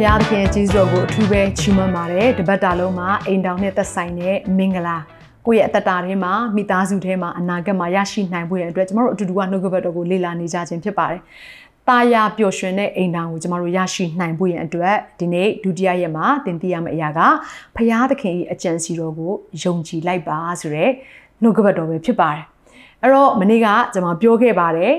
ဘုရားသခင်ကြီးစိုးကိုအထူးပဲချီးမွမ်းပါတယ်တပတ်တာလုံးမှာအိမ်တောင်နဲ့သက်ဆိုင်တဲ့မင်္ဂလာကိုယ့်ရဲ့အသက်တာထဲမှာမိသားစုထဲမှာအနာဂတ်မှာရရှိနိုင်ဖို့ရတဲ့အတွက်ကျမတို့အတူတူကနှုတ်ကပတ်တော်ကိုလေ့လာနေကြခြင်းဖြစ်ပါတယ်။တာယာပျော်ရွှင်တဲ့အိမ်တောင်ကိုကျမတို့ရရှိနိုင်ဖို့ရတဲ့အတွက်ဒီနေ့ဒုတိယရက်မှာသင်သိရမယ့်အရာကဘုရားသခင်၏အကြံစီတော်ကိုယုံကြည်လိုက်ပါဆိုတဲ့နှုတ်ကပတ်တော်ပဲဖြစ်ပါတယ်။အဲ့တော့မနေ့ကကျွန်မပြောခဲ့ပါတယ်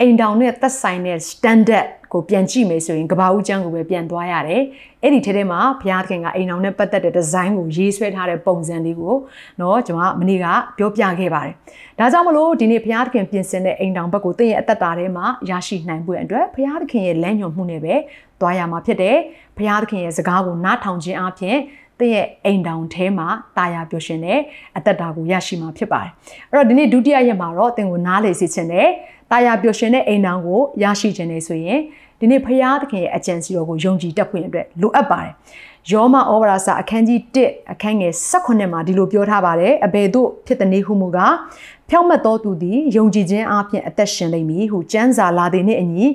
အိမ်တောင်နဲ့သက်ဆိုင်တဲ့ standard ကိုပြန်ကြည့်မယ်ဆိုရင်ကဘာဦးကျန်းကိုပဲပြန်သွားရတယ်။အဲ့ဒီထဲထဲမှာဘုရားသခင်ကအိမ်အောင်နဲ့ပတ်သက်တဲ့ဒီဇိုင်းကိုရေးဆွဲထားတဲ့ပုံစံလေးကိုเนาะကျွန်မမနေ့ကပြောပြခဲ့ပါတယ်။ဒါကြောင့်မလို့ဒီနေ့ဘုရားသခင်ပြင်ဆင်တဲ့အိမ်တောင်ဘက်ကိုသင်ရဲ့အသက်တာထဲမှာရရှိနိုင်ဖို့အတွက်ဘုရားသခင်ရဲ့လမ်းညွှန်မှုနဲ့ပဲသွားရမှာဖြစ်တယ်။ဘုရားသခင်ရဲ့စကားကိုနားထောင်ခြင်းအပြင် သင်ရဲ့အိမ်တောင်ထဲမှာတာယာပျော်ရွှင်တဲ့အသက်တာကိုရရှိမှာဖြစ်ပါတယ်။အဲ့တော့ဒီနေ့ဒုတိယရက်မှာတော့သင်ကိုနားလေစေချင်တယ်။တာယာပျော်ရွှင်တဲ့အိမ်တောင်ကိုရရှိခြင်းနေဆိုရင်ဒီနေ့ဖရာသခင်ရဲ့အကြံစီတော်ကိုယုံကြည်တတ်ဖွင့်အတွက်လိုအပ်ပါတယ်။ယောမဩဝါဒစာအခန်းကြီး1အခန်းငယ်18မှာဒီလိုပြောထားပါတယ်။အဘယ်သို့ဖြစ်တဲ့နေဟုမူကား ဖြောင့်မတ်သောသူသည်ယုံကြည်ခြင်းအပြင်အသက်ရှင်လိမ့်မည်ဟုကျမ်းစာလာသည်နှင့်အညီ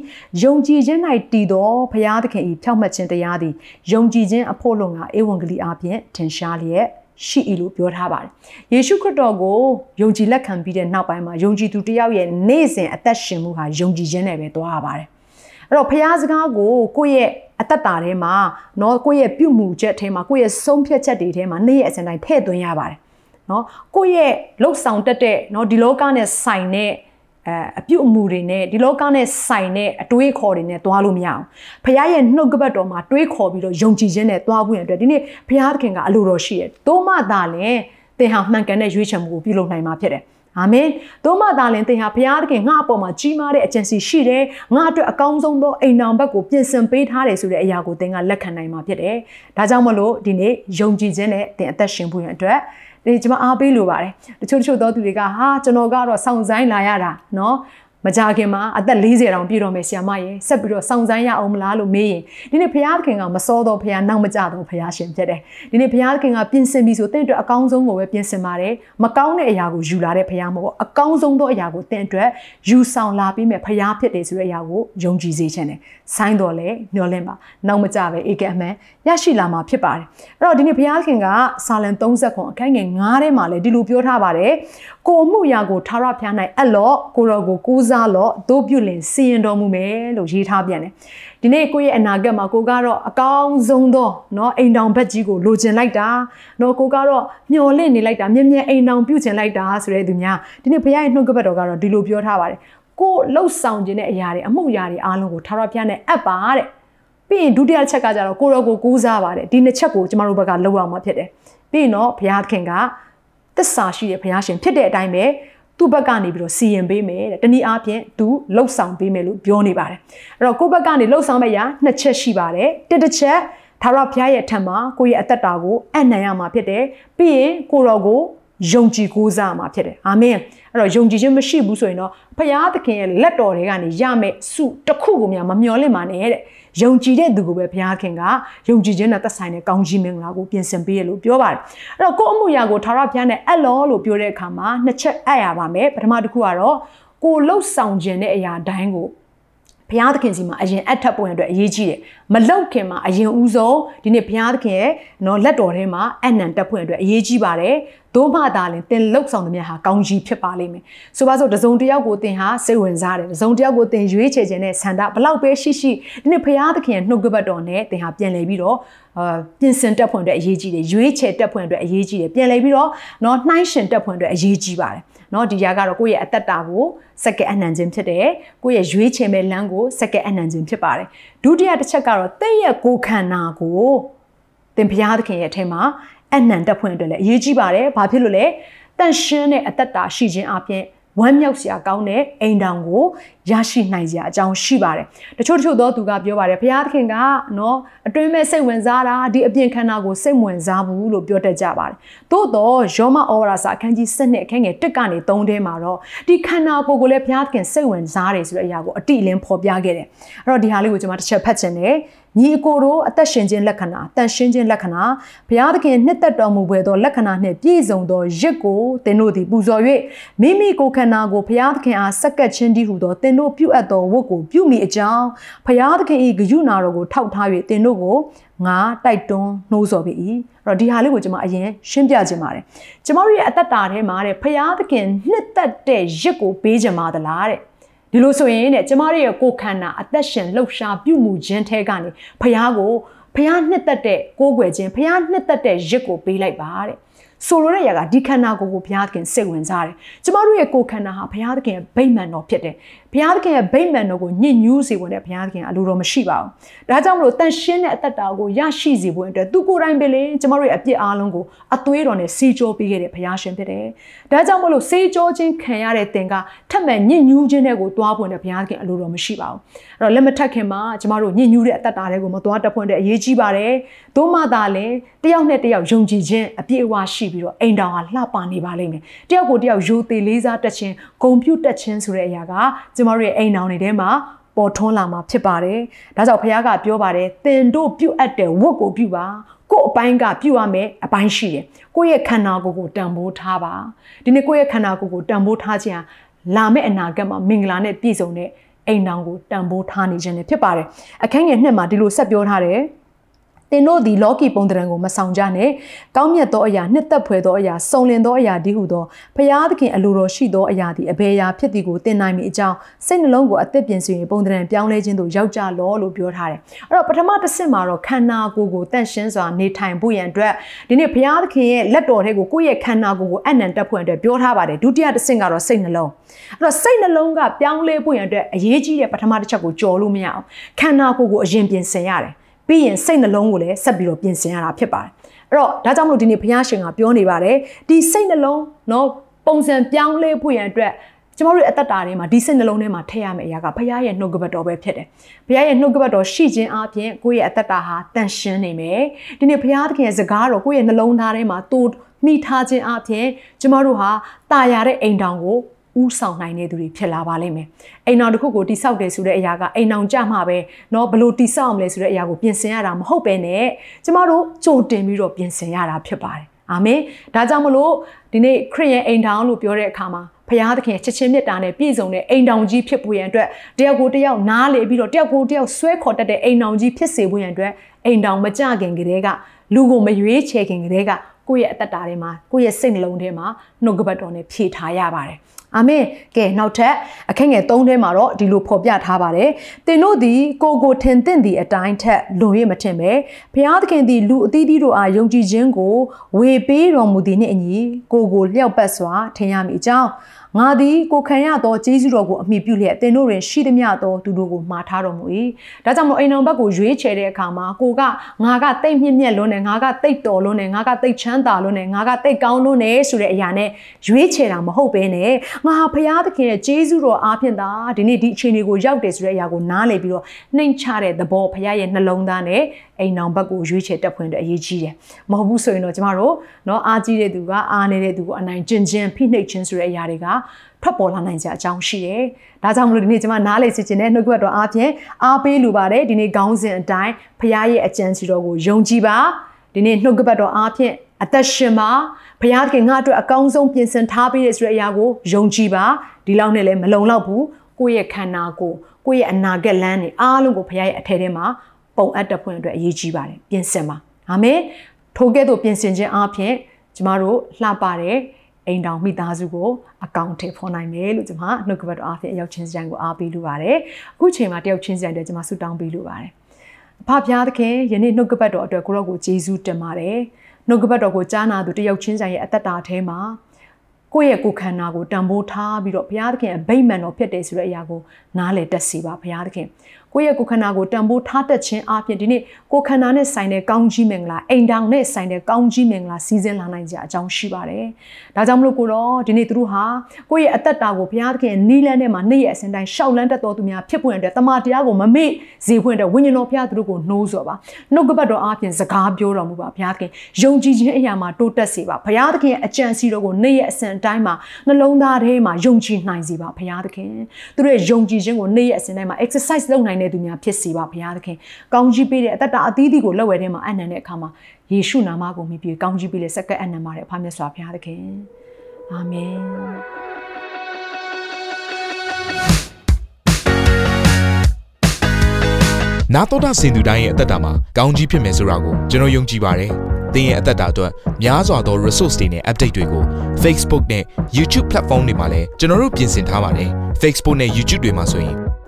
ယုံကြည်ခြင်း၌တည်သောဖရာသခင်၏ဖြောင့်မတ်ခြင်းတရားသည်ယုံကြည်ခြင်းအဖို့လုံကဧဝံဂေလိအပြင်ထင်ရှားလျက်ရှိ၏လို့ပြောထားပါတယ်။ယေရှုခရစ်တော်ကိုယုံကြည်လက်ခံပြီးတဲ့နောက်ပိုင်းမှာယုံကြည်သူတယောက်ရဲ့နေ့စဉ်အသက်ရှင်မှုဟာယုံကြည်ခြင်းနဲ့ပဲသွားရပါတယ်။အဲ့တော့ဖះစကားကိုကိုယ့်ရဲ့အသက်တာထဲမှာเนาะကိုယ့်ရဲ့ပြုမှုချက်ထဲမှာကိုယ့်ရဲ့ဆုံးဖြတ်ချက်တွေထဲမှာနေ့ရက်အစဉ်တိုင်းထည့်သွင်းရပါတယ် နော်ကိုယ့်ရဲ့လှုပ်ဆောင်တတ်တဲ့နော်ဒီလောကနဲ့ဆိုင်တဲ့အဲအပြုတ်အမူတွေနဲ့ဒီလောကနဲ့ဆိုင်တဲ့အတွေးခေါ်တွေနဲ့သွားလို့မရအောင်ဘုရားရဲ့နှုတ်ကပတ်တော်မှာတွေးခေါ်ပြီးတော့ယုံကြည်ခြင်းနဲ့သွားဖို့ရတဲ့ဒီနေ့ဘုရားသခင်ကအလိုတော်ရှိတယ်။သို့မှသာလည်းသင်ဟာမှန်ကန်တဲ့ရွေးချယ်မှုကိုပြုလုပ်နိုင်မှာဖြစ်တယ်။အာမင်။သို့မှသာလည်းသင်ဟာဘုရားသခင်ငါ့အပေါ်မှာကြီးမားတဲ့အကြံစီရှိတယ်။ငါ့အတွက်အကောင်းဆုံးသောအိမ်တော်ဘက်ကိုပြင်ဆင်ပေးထားတယ်ဆိုတဲ့အရာကိုသင်ကလက်ခံနိုင်မှာဖြစ်တယ်။ဒါကြောင့်မလို့ဒီနေ့ယုံကြည်ခြင်းနဲ့သင်အသက်ရှင်ဖို့ရတဲ့အတွက် ဒီကျွန်မအားပေးလိုပါတယ်တချို့တချို့သောသူတွေကဟာကျွန်တော်ကတော့စောင့်ဆိုင်လာရတာเนาะမကြခင်မှာအသက်40တောင်ပြည့်တော့မယ်ဆီယာမရေဆက်ပြီးတော့စောင့်ဆိုင်ရအောင်မလားလို့မေးရင်ဒီနေ့ဘုရားသခင်ကမစောတော့ဘုရားနောက်မကြတော့ဘုရားရှင်ဖြစ်တယ်ဒီနေ့ဘုရားသခင်ကပြင်ဆင်ပြီးဆိုတင့်အတွက်အကောင်းဆုံးကိုပဲပြင်ဆင်ပါတယ်မကောင်းတဲ့အရာကိုယူလာတဲ့ဘုရားမဟုတ်အကောင်းဆုံးသောအရာကိုတင့်အတွက်ယူဆောင်လာပြီးမယ်ဘုရားဖြစ်တယ်ဆိုတဲ့အရာကိုယုံကြည်စေခြင်းတယ် ဆိုင်းတော်လဲမျောလင့်ပါနောက်မကြပဲဧကအမှန်ရရှိလာမှာဖြစ်ပါတယ်အဲ့တော့ဒီနေ့ဘုရားသခင်ကစာလံ30ခွန်အခန်းငယ်9ထဲမှာလည်းဒီလိုပြောထားပါတယ်ကိုအမှုရာကိုထာဝရဘုရား၌အလော့ကိုရောကိုကိုးစားလော့တို့ပြုလင်စီရင်တော်မူမယ်လို့ရေးထားပြန်တယ်ဒီနေ့ကိုယ့်ရဲ့အနာဂတ်မှာကိုကတော့အကောင်းဆုံးသောเนาะအိမ်တောင်ဘက်ကြီးကိုလိုချင်လိုက်တာเนาะကိုကတော့မျော်လင့်နေလိုက်တာမြဲမြဲအိမ်တောင်ပြုချင်လိုက်တာဆိုတဲ့သူများဒီနေ့ဘုရားရဲ့နှုတ်ကပတ်တော်ကတော့ဒီလိုပြောထားပါတယ် ကိုလှုပ်ဆောင်ခြင်းတဲ့အရာတွေအမှုအရာတွေအားလုံးကိုထာဝရဘုရားနဲ့အပ်ပါတဲ့ပြီးရင်ဒုတိယချက်ကကြတော့ကိုရောကိုကူးစားပါတယ်ဒီနှစ်ချက်ကိုကျမတို့ဘက်ကလောက်အောင်မှာဖြစ်တယ်ပြီးရင်တော့ဘုရားခင်ကသစ္စာရှိတဲ့ဘုရားရှင်ဖြစ်တဲ့အတိုင်းပဲသူ့ဘက်ကနေပြီးတော့စီရင်ပေးမယ်တဲ့တနည်းအားဖြင့်သူလှုပ်ဆောင်ပေးမယ်လို့ပြောနေပါတယ်အဲ့တော့ကိုယ့်ဘက်ကနေလှုပ်ဆောင်မဲ့ရာနှစ်ချက်ရှိပါတယ်တစ်တစ်ချက်သာရဘုရားရဲ့ထံမှာကိုယ့်ရဲ့အသက်တာကိုအနံ့ရမှာဖြစ်တယ်ပြီးရင်ကိုတော်ကို ယုံကြည်ကိုးစားမှာဖြစ်တယ်အာမင်အဲ့တော့ယုံကြည်ခြင်းမရှိဘူးဆိုရင်တော့ဖရာသခင်ရဲ့လက်တော်တွေကနေရမယ့်စုတစ်ခုကိုများမမျောလင့်ပါနဲ့တဲ့ယုံကြည်တဲ့သူကိုပဲဘုရားခင်ကယုံကြည်ခြင်းနဲ့သက်ဆိုင်တဲ့ကောင်းကြီးမင်္ဂလာကိုပြင်ဆင်ပေးရလို့ပြောပါတယ်အဲ့တော့ကိုယ့်အမှုရာကိုထာဝရဘုရားနဲ့အလောလို့ပြောတဲ့အခါမှာနှစ်ချက်အပ်ရပါမယ်ပထမတစ်ခုကတော့ကိုလှုပ်ဆောင်ခြင်းတဲ့အရာတိုင်းကိုဘုရားသခင်စီမှာအရင်အထပ်ပွင့်အတွက်အရေးကြီးတယ်မလောက်ခင်မှာအရင်ဦးဆုံးဒီနေ့ဘုရားသခင်ရဲ့နော်လက်တော်ထဲမှာအနံတက်ဖွင့်အတွက်အရေးကြီးပါတယ်သို့မှသာလင်တင်လောက်ဆောင်တဲ့မြတ်ဟာကောင်းကြီးဖြစ်ပါလိမ့်မယ်။ဆိုပါစို့တစုံတစ်ယောက်ကိုတင်ဟာစိတ်ဝင်စားတယ်။တစုံတစ်ယောက်ကိုတင်ရွေးချယ်ခြင်းနဲ့ဆန္ဒဘလောက်ပဲရှိရှိဒီနေ့ဖရာသခင်နှုတ်ကပတ်တော်နဲ့တင်ဟာပြန်လဲပြီးတော့အာပြင်ဆင်တက်ဖွင့်အတွက်အရေးကြီးတယ်။ရွေးချယ်တက်ဖွင့်အတွက်အရေးကြီးတယ်။ပြန်လဲပြီးတော့နော်နှိုင်းရှင်တက်ဖွင့်အတွက်အရေးကြီးပါတယ်။နော်ဒီຢာကတော့ကိုယ့်ရဲ့အသက်တာကိုစက္ကဲအနှံခြင်းဖြစ်တယ်။ကိုယ့်ရဲ့ရွေးချယ်မဲ့လမ်းကိုစက္ကဲအနှံခြင်းဖြစ်ပါတယ်။ဒုတိယတစ်ချက်ကတော့တဲ့ရဲ့ကိုယ်ခန္ဓာကိုတင်ဘုရားသခင်ရဲ့အထက်မှာ အနှံတက်ဖွင့်အတွက်လည်းအရေးကြီးပါတယ်ဘာဖြစ်လို့လဲတန့်ရှင်းတဲ့အသက်တာရှိခြင်းအပြင်ဝမ်းမြောက်စရာကောင်းတဲ့အိမ်တောင်ကိုရရှိနိုင်ကြအကြောင်းရှိပါတယ်တချို့တချို့သောသူကပြောပါတယ်ဘုရားသခင်ကနော်အတွင်းမဲ့စိတ်ဝင်စားတာဒီအပြင်ခန္ဓာကိုစိတ်ဝင်စားဘူးလို့ပြောတတ်ကြပါတယ်သို့တော့ယောမဩဝါဒစာအခန်းကြီး7နဲ့အခန်းငယ်1ကနေ3ထဲမှာတော့ဒီခန္ဓာကိုယ်ကိုလည်းဘုရားသခင်စိတ်ဝင်စားတယ်ဆိုတဲ့အရာကိုအတိအလင်းဖော်ပြခဲ့တယ်အဲ့တော့ဒီဟာလေးကိုကျွန်မတစ်ချက်ဖတ်ချင်တယ်ညီအကိုတို့အသက်ရှင်ခြင်းလက္ခဏာတန်ရှင်းခြင်းလက္ခဏာဘုရားသခင်နှစ်သက်တော်မူပွေသောလက္ခဏာနှင့်ပြည့်စုံသောရစ်ကိုသင်တို့သည်ပူဇော်၍မိမိကိုယ်ခန္ဓာကိုဘုရားသခင်အားဆက်ကပ်ခြင်းတည်းဟူသောသင်တို့ပြုအပ်သောဝတ်ကိုပြုမိအကြောင်းဘုရားသခင်၏ဂရုဏာတော်ကိုထောက်ထား၍သင်တို့ကိုငါတိုက်တွန်းနှိုးဆော်ပေ၏အဲ့တော့ဒီဟာလေးကိုကျွန်မအရင်ရှင်းပြခြင်းပါတယ်ကျွန်တော်ရဲ့အသက်တာထဲမှာတဲ့ဘုရားသခင်နှစ်သက်တဲ့ရစ်ကိုပေးခြင်းပါသလားတဲ့ဒီလိုဆိုရင်တဲ့ကျမတို့ရဲ့ကိုယ်ခန္ဓာအသက်ရှင်လှုပ်ရှားပြုမှုခြင်းထဲကနေဖះကိုဖះနှစ်သက်တဲ့ကိုယ်ွယ်ခြင်းဖះနှစ်သက်တဲ့ရစ်ကိုပေးလိုက်ပါတဲ့ ဆိုလိုတဲ့ຢာကဒီခန္ဓာကိုယ်ကိုဘုရားသခင်စိတ်ဝင်စားတယ်။ကျမတို့ရဲ့ကိုယ်ခန္ဓာဟာဘုရားသခင်ရဲ့ဗိမာန်တော်ဖြစ်တယ်။ဘုရားသခင်ရဲ့ဗိမာန်တော်ကိုညှဉ်းညူးစေဝင်တဲ့ဘုရားသခင်အလိုတော်မရှိပါဘူး။ဒါကြောင့်မလို့တန်ရှင်းတဲ့အသက်တာကိုရရှိစေဖို့အတွက်သူကိုယ်တိုင်ပဲလေကျမတို့ရဲ့အပြစ်အားလုံးကိုအသွေးတော်နဲ့စီကြောပေးခဲ့တဲ့ဘုရားရှင်ဖြစ်တယ်။ဒါကြောင့်မလို့စီကြောခြင်းခံရတဲ့သင်ကထပ်မံညှဉ်းညူးခြင်းတွေကိုတွားပွင့်တဲ့ဘုရားသခင်အလိုတော်မရှိပါဘူး။အဲ့တော့လက်မထက်ခင်မှာကျမတို့ညှဉ်းညူးတဲ့အသက်တာတွေကိုမတွားတက်ဖွင့်တဲ့အရေးကြီးပါတယ်။သို့မှသာလည်းတယောက်နဲ့တယောက်ယုံကြည်ခြင်းအပြည့်အဝရှိပြီးတော့အိမ်တော်ဟာလှပနေပါလိမ့်မယ်တယောက်ကိုတယောက်ယူသေးလေးစားတက်ခြင်းဂုံပြုတ်တက်ခြင်းဆိုတဲ့အရာကကျမတို့ရဲ့အိမ်တော်တွေထဲမှာပေါ်ထွန်းလာမှာဖြစ်ပါတယ်ဒါကြောင့်ဘုရားကပြောပါတယ်သင်တို့ပြုတ်အပ်တဲ့ဝတ်ကိုပြုပါကို့အပိုင်းကပြုတ်ရမယ်အပိုင်းရှိတယ်ကိုယ့်ရဲ့ခန္ဓာကိုယ်ကိုတန်ဖိုးထားပါဒီနေ့ကိုယ့်ရဲ့ခန္ဓာကိုယ်ကိုတန်ဖိုးထားခြင်းလာမယ့်အနာဂတ်မှာမင်္ဂလာနဲ့ပြည့်စုံတဲ့အိမ်တော်ကိုတန်ဖိုးထားနေခြင်းလည်းဖြစ်ပါတယ်အခန်းငယ်နှစ်မှာဒီလိုဆက်ပြောထားတယ် သင်တို့သည်လောကီပုံတံကိုမဆောင်ကြနဲ့ကောင်းမြတ်သောအရာနှစ်သက်ဖွယ်သောအရာစုံလင်သောအရာဒီဟုသောဖျားသခင်အလိုတော်ရှိသောအရာသည်အဘယ်အရာဖြစ်သည်ကိုသင်နိုင်မည်အကြောင်းစိတ်နှလုံးကိုအသက်ပြင်ဆင်ရင်ပုံတံပြောင်းလဲခြင်းသို့ရောက်ကြလောလို့ပြောထားတယ်အဲ့တော့ပထမတစ်ဆင့်မှာတော့ခန္ဓာကိုယ်ကိုတန့်ရှင်းစွာနေထိုင်ဖို့ရန်အတွက်ဒီနေ့ဖျားသခင်ရဲ့လက်တော်ထဲကိုကိုယ့်ရဲ့ခန္ဓာကိုယ်ကိုအနံတက်ဖွယ်အတွက်ပြောထားပါတယ်ဒုတိယတစ်ဆင့်ကတော့စိတ်နှလုံးအဲ့တော့စိတ်နှလုံးကပြောင်းလဲဖို့ရန်အတွက်အရေးကြီးတဲ့ပထမတစ်ချက်ကိုကြော်လို့မရအောင်ခန္ဓာကိုယ်ကိုအရင်ပြင်ဆင်ရတယ် ပြီးရင်စိတ်နှလုံးကိုလည်းဆက်ပြီးတော့ပြင်ဆင်ရတာဖြစ်ပါတယ်အဲ့တော့ဒါကြောင့်မလို့ဒီနေ့ဘုရားရှင်ကပြောနေပါတယ်ဒီစိတ်နှလုံးเนาะပုံစံပြောင်းလဲဖို့ရန်အတွက်ကျမတို့အသက်တာထဲမှာဒီစိတ်နှလုံးထဲမှာထည့်ရမယ့်အရာကဘုရားရဲ့နှုတ်ကပတ်တော်ပဲဖြစ်တယ်။ဘုရားရဲ့နှုတ်ကပတ်တော်ရှိခြင်းအပြင်ကိုယ့်ရဲ့အသက်တာဟာတန်ရှင်းနေမယ်။ဒီနေ့ဘုရားသခင်ရဲ့စကားတော်ကိုယ့်ရဲ့နှလုံးသားထဲမှာတိုးမိထားခြင်းအပြင်ကျမတို့ဟာတာယာတဲ့အိမ်တောင်ကို ဥဆောင်နိုင်တဲ့သူတွေဖြစ်လာပါလိမ့်မယ်။အိမ်အောင်တစ်ခုကိုတိဆောက်တယ်ဆိုတဲ့အရာကအိမ်အောင်ကြမှာပဲเนาะဘလို့တိဆောက်အောင်လဲဆိုတဲ့အရာကိုပြင်ဆင်ရတာမဟုတ်ပဲနဲ့ကျမတို့ကြိုတင်ပြီးတော့ပြင်ဆင်ရတာဖြစ်ပါတယ်။အာမင်။ဒါကြောင့်မလို့ဒီနေ့ခရစ်ယာန်အိမ်ထောင်လို့ပြောတဲ့အခါမှာဖခင်သခင်ချစ်ချင်းမြတ်တာနဲ့ပြည့်စုံတဲ့အိမ်တောင်ကြီးဖြစ်ဖို့ရန်အတွက်တယောက်ကိုတယောက်နားလေပြီးတော့တယောက်ကိုတယောက်ဆွဲခေါ်တတ်တဲ့အိမ်တောင်ကြီးဖြစ်စေဖို့ရန်အတွက်အိမ်တောင်မကြခင်ကလေးကလူကိုမရွေးချယ်ခင်ကလေးက ကိုယ့်ရဲ့အသက်တာထဲမှာကိုယ့်ရဲ့စိတ်နှလုံးထဲမှာနှုတ်ကပတ်တော်နဲ့ဖြည့်ထားရပါတယ်။အာမင်ကဲနောက်ထပ်အခက်ငယ်၃ထဲမှာတော့ဒီလိုဖော်ပြထားပါတယ်သင်တို့သည်ကိုကိုထင်သင့်သည့်အတိုင်းထက်လွန်ရမထင်ပဲဘုရားသခင်သည်လူအသီးသီးတို့အားယုံကြည်ခြင်းကိုဝေပေးတော်မူသည်နှင့်အညီကိုကိုလျှောက်ပတ်စွာထင်ရမည်အကြောင်း ငါသည်ကိုခံရသောကျေးဇူးတော်ကိုအမိပြုလျက်သင်တို့တွင်ရှိသမျှသောသူတို့ကိုမှားထားတော်မူ၏ဒါကြောင့်မို့အိမ်တော်ဘက်ကိုရွေးချယ်တဲ့အခါမှာကိုကငါကတိတ်မြင့်မြတ်လွန်းတယ်ငါကတိတ်တော်လွန်းတယ်ငါကတိတ်ချမ်းသာလွန်းတယ်ငါကတိတ်ကောင်းလွန်းတယ်ဆိုတဲ့အရာနဲ့ရွေးချယ်တာမဟုတ်ဘဲနဲ့ငါဟာဘုရားသခင်ရဲ့ကျေးဇူးတော်အားဖြင့်သာဒီနေ့ဒီအခြေအနေကိုရောက်တယ်ဆိုတဲ့အရာကိုနားလည်ပြီးတော့နှိမ်ချတဲ့သဘောဘုရားရဲ့နှလုံးသားနဲ့အိမ်အောင်ဘက်ကိုရွေးချယ်တက်ဖွင့်တဲ့အရေးကြီးတယ်မဟုတ်ဘူးဆိုရင်တော့ကျမတို့เนาะအားကြီးတဲ့သူကအားနေတဲ့သူကိုအနိုင်ကျင့်ခြင်းဖိနှိပ်ခြင်းဆိုတဲ့အရာတွေက ထွက်ပေါ်လာနိုင်ကြအကြောင်းရှိတယ်။ဒါကြောင့်မလို့ဒီနေ့ကျွန်မနားလေစီခြင်းနဲ့နှုတ်ကပတ်တော်အားဖြင့်အားပေးလိုပါတယ်ဒီနေ့ခေါင်းစဉ်အတိုင်းဖခင်ရဲ့အကြံစီတော်ကိုယုံကြည်ပါဒီနေ့နှုတ်ကပတ်တော်အားဖြင့်အသက်ရှင်ပါဘုရားသခင်ငါ့အတွက်အကောင်းဆုံးပြင်ဆင်ထားပေးတဲ့ဆိုတဲ့အရာကိုယုံကြည်ပါဒီလောက်နဲ့လည်းမလုံလောက်ဘူးကိုယ့်ရဲ့ခန္ဓာကိုယ်ကိုယ့်ရဲ့အနာဂတ်လမ်းတွေအားလုံးကိုဘုရားရဲ့အထက်ထဲမှာပုံအပ်တဖွင့်အတွက်အရေးကြီးပါတယ်ပြင်ဆင်ပါအာမင်ထိုကဲ့သို့ပြင်ဆင်ခြင်းအပြင်ကျမတို့လှပတဲ့ အိမ်တောင်မိသားစုကိုအကောင့်ထဲဖော်နိုင်မယ်လို့ကျွန်မနှုတ်ကပတ်တော်အားဖြင့်အရောက်ချင်းစံကိုအားပေးလိုပါတယ်အခုချိန်မှာတယောက်ချင်းစံတဲ့ကျွန်မဆုတောင်းပေးလိုပါတယ်အဖဖျားသခင်ယနေ့နှုတ်ကပတ်တော်အတွက်ကိုရော့ကိုကျေးဇူးတင်ပါတယ်နှုတ်ကပတ်တော်ကိုကြားနာသူတယောက်ချင်းစံရဲ့အသက်တာထဲမှာကိုယ့်ရဲ့ကိုယ်ခန္ဓာကိုတန်ဖိုးထားပြီးတော့ဘုရားသခင်အဗိမ္မာန်တော်ဖြစ်တယ်ဆိုတဲ့အရာကိုနားလည်တတ်စီပါဘုရားသခင် ကိုယ့်ရဲ့ကိုယ်ခန္ဓာကိုတန်ဖိုးထားတတ်ခြင်းအပြင်ဒီနေ့ကိုယ်ခန္ဓာနဲ့ဆိုင်တဲ့ကောင်းကြီးမင်္ဂလာအိမ်တောင်နဲ့ဆိုင်တဲ့ကောင်းကြီးမင်္ဂလာစီးဆင်းလာနိုင်ကြအကြောင်းရှိပါတယ်။ဒါကြောင့်မလို့ကိုတော့ဒီနေ့သူတို့ဟာကိုယ့်ရဲ့အသက်တာကိုဘုရားသခင်နီးလန်းထဲမှာနေ့ရက်အစဉ်တိုင်းရှောက်လန်းတတ်တော်သူများဖြစ်ပွင့်တဲ့တမန်တရားကိုမမေ့စေဖွင့်တဲ့ဝိညာဉ်တော်ဘုရားသူတို့ကိုနှိုးဆော်ပါ။နှုတ်ကပတ်တော်အပြင်စကားပြောတော်မူပါဘုရားသခင်ယုံကြည်ခြင်းအရာမှာတိုးတက်စေပါဘုရားသခင်ရဲ့အကြံစီတော်ကိုနေ့ရက်အစဉ်တိုင်းမှာနှလုံးသားထဲမှာယုံကြည်နိုင်စေပါဘုရားသခင်။သူတို့ရဲ့ယုံကြည်ခြင်းကိုနေ့ရက်အစဉ်တိုင်းမှာ exercise လုပ်နိုင်တဲ့သူများဖြစ်စေပါဘုရားသခင်။ကောင်းကြီးပေးတဲ့အသက်တာအသီးသီးကိုလက်ဝဲထဲမှာအနံ့တဲ့အခါမှာယေရှုနာမကိုမြည်ပြီးကောင်းကြီးပေးတဲ့စက္ကန့်အနံ့ပါတယ်အဖမြတ်စွာဘုရားသခင်။အာမင်။နာတော်တာစင်သူတိုင်းရဲ့အသက်တာမှာကောင်းကြီးဖြစ်မယ်ဆိုတာကိုကျွန်တော်ယုံကြည်ပါတယ်။သင်ရဲ့အသက်တာအတွက်များစွာသော resource တွေနဲ့ update တွေကို Facebook နဲ့ YouTube platform တွေမှာလည်းကျွန်တော်တို့ပြင်ဆင်ထားပါတယ်။ Facebook နဲ့ YouTube တွေမှာဆိုရင်